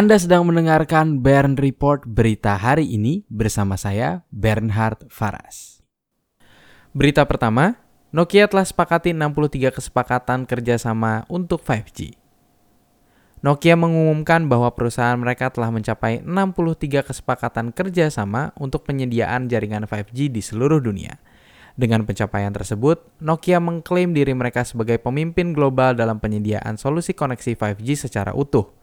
Anda sedang mendengarkan Bern Report berita hari ini bersama saya Bernhard Faras. Berita pertama, Nokia telah sepakati 63 kesepakatan kerjasama untuk 5G. Nokia mengumumkan bahwa perusahaan mereka telah mencapai 63 kesepakatan kerjasama untuk penyediaan jaringan 5G di seluruh dunia. Dengan pencapaian tersebut, Nokia mengklaim diri mereka sebagai pemimpin global dalam penyediaan solusi koneksi 5G secara utuh.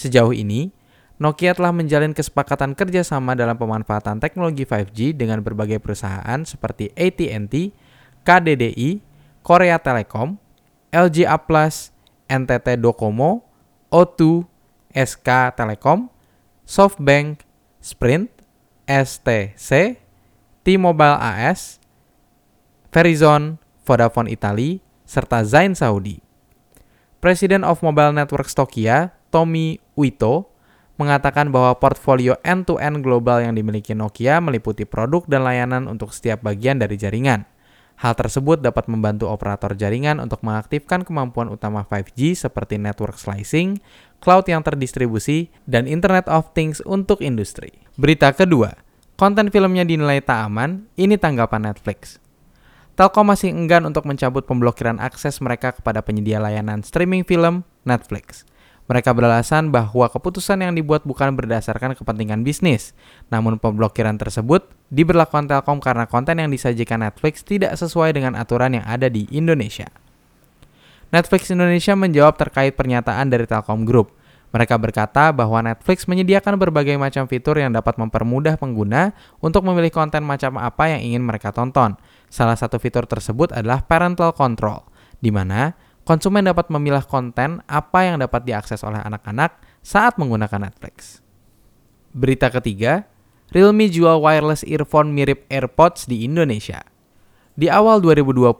Sejauh ini, Nokia telah menjalin kesepakatan kerjasama dalam pemanfaatan teknologi 5G dengan berbagai perusahaan seperti AT&T, KDDI, Korea Telekom, LG A+, NTT Docomo, O2, SK Telekom, SoftBank, Sprint, STC, T-Mobile AS, Verizon, Vodafone Italia, serta Zain Saudi. Presiden of Mobile Networks Tokia, Tommy Uito, mengatakan bahwa portfolio end-to-end global yang dimiliki Nokia meliputi produk dan layanan untuk setiap bagian dari jaringan. Hal tersebut dapat membantu operator jaringan untuk mengaktifkan kemampuan utama 5G seperti network slicing, cloud yang terdistribusi, dan Internet of Things untuk industri. Berita kedua, konten filmnya dinilai tak aman, ini tanggapan Netflix. Telkom masih enggan untuk mencabut pemblokiran akses mereka kepada penyedia layanan streaming film Netflix. Mereka beralasan bahwa keputusan yang dibuat bukan berdasarkan kepentingan bisnis, namun pemblokiran tersebut diberlakukan Telkom karena konten yang disajikan Netflix tidak sesuai dengan aturan yang ada di Indonesia. Netflix Indonesia menjawab terkait pernyataan dari Telkom Group. Mereka berkata bahwa Netflix menyediakan berbagai macam fitur yang dapat mempermudah pengguna untuk memilih konten macam apa yang ingin mereka tonton. Salah satu fitur tersebut adalah parental control, di mana konsumen dapat memilah konten apa yang dapat diakses oleh anak-anak saat menggunakan Netflix. Berita ketiga, Realme jual wireless earphone mirip AirPods di Indonesia. Di awal 2020,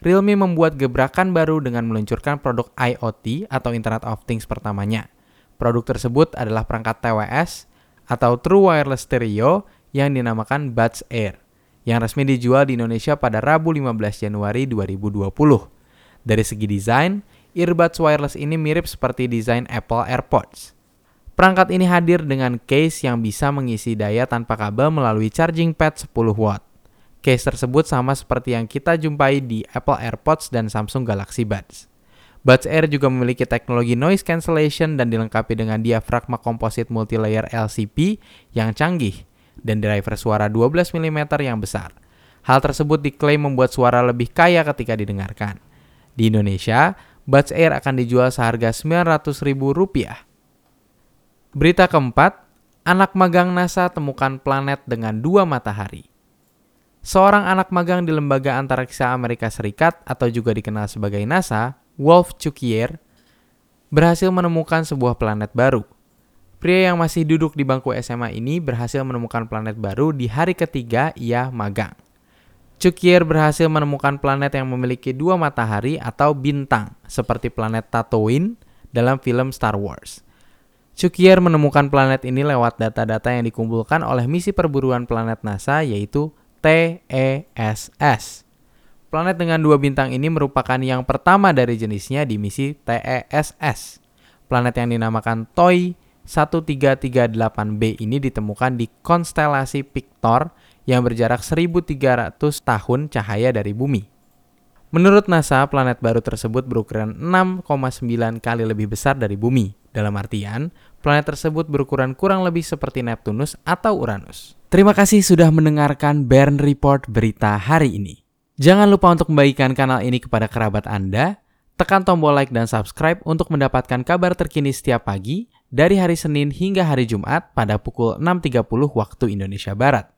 Realme membuat gebrakan baru dengan meluncurkan produk IoT atau Internet of Things pertamanya. Produk tersebut adalah perangkat TWS atau True Wireless Stereo yang dinamakan Buds Air, yang resmi dijual di Indonesia pada Rabu 15 Januari 2020. Dari segi desain, earbuds wireless ini mirip seperti desain Apple AirPods. Perangkat ini hadir dengan case yang bisa mengisi daya tanpa kabel melalui charging pad 10 watt. Case tersebut sama seperti yang kita jumpai di Apple AirPods dan Samsung Galaxy Buds. Buds Air juga memiliki teknologi noise cancellation dan dilengkapi dengan diafragma komposit multilayer LCP yang canggih dan driver suara 12 mm yang besar. Hal tersebut diklaim membuat suara lebih kaya ketika didengarkan. Di Indonesia, Buds Air akan dijual seharga Rp900.000. Berita keempat, anak magang NASA temukan planet dengan dua matahari. Seorang anak magang di Lembaga Antariksa Amerika Serikat atau juga dikenal sebagai NASA, Wolf Chukier, berhasil menemukan sebuah planet baru. Pria yang masih duduk di bangku SMA ini berhasil menemukan planet baru di hari ketiga ia magang. Chukier berhasil menemukan planet yang memiliki dua matahari atau bintang, seperti planet Tatooine dalam film Star Wars. Chukier menemukan planet ini lewat data-data yang dikumpulkan oleh misi perburuan planet NASA yaitu TESS. Planet dengan dua bintang ini merupakan yang pertama dari jenisnya di misi TESS. Planet yang dinamakan TOI 1338b ini ditemukan di konstelasi Pictor yang berjarak 1300 tahun cahaya dari bumi. Menurut NASA, planet baru tersebut berukuran 6,9 kali lebih besar dari bumi. Dalam artian, planet tersebut berukuran kurang lebih seperti Neptunus atau Uranus. Terima kasih sudah mendengarkan Bern Report berita hari ini. Jangan lupa untuk membagikan kanal ini kepada kerabat Anda, tekan tombol like dan subscribe untuk mendapatkan kabar terkini setiap pagi dari hari Senin hingga hari Jumat pada pukul 6.30 waktu Indonesia Barat.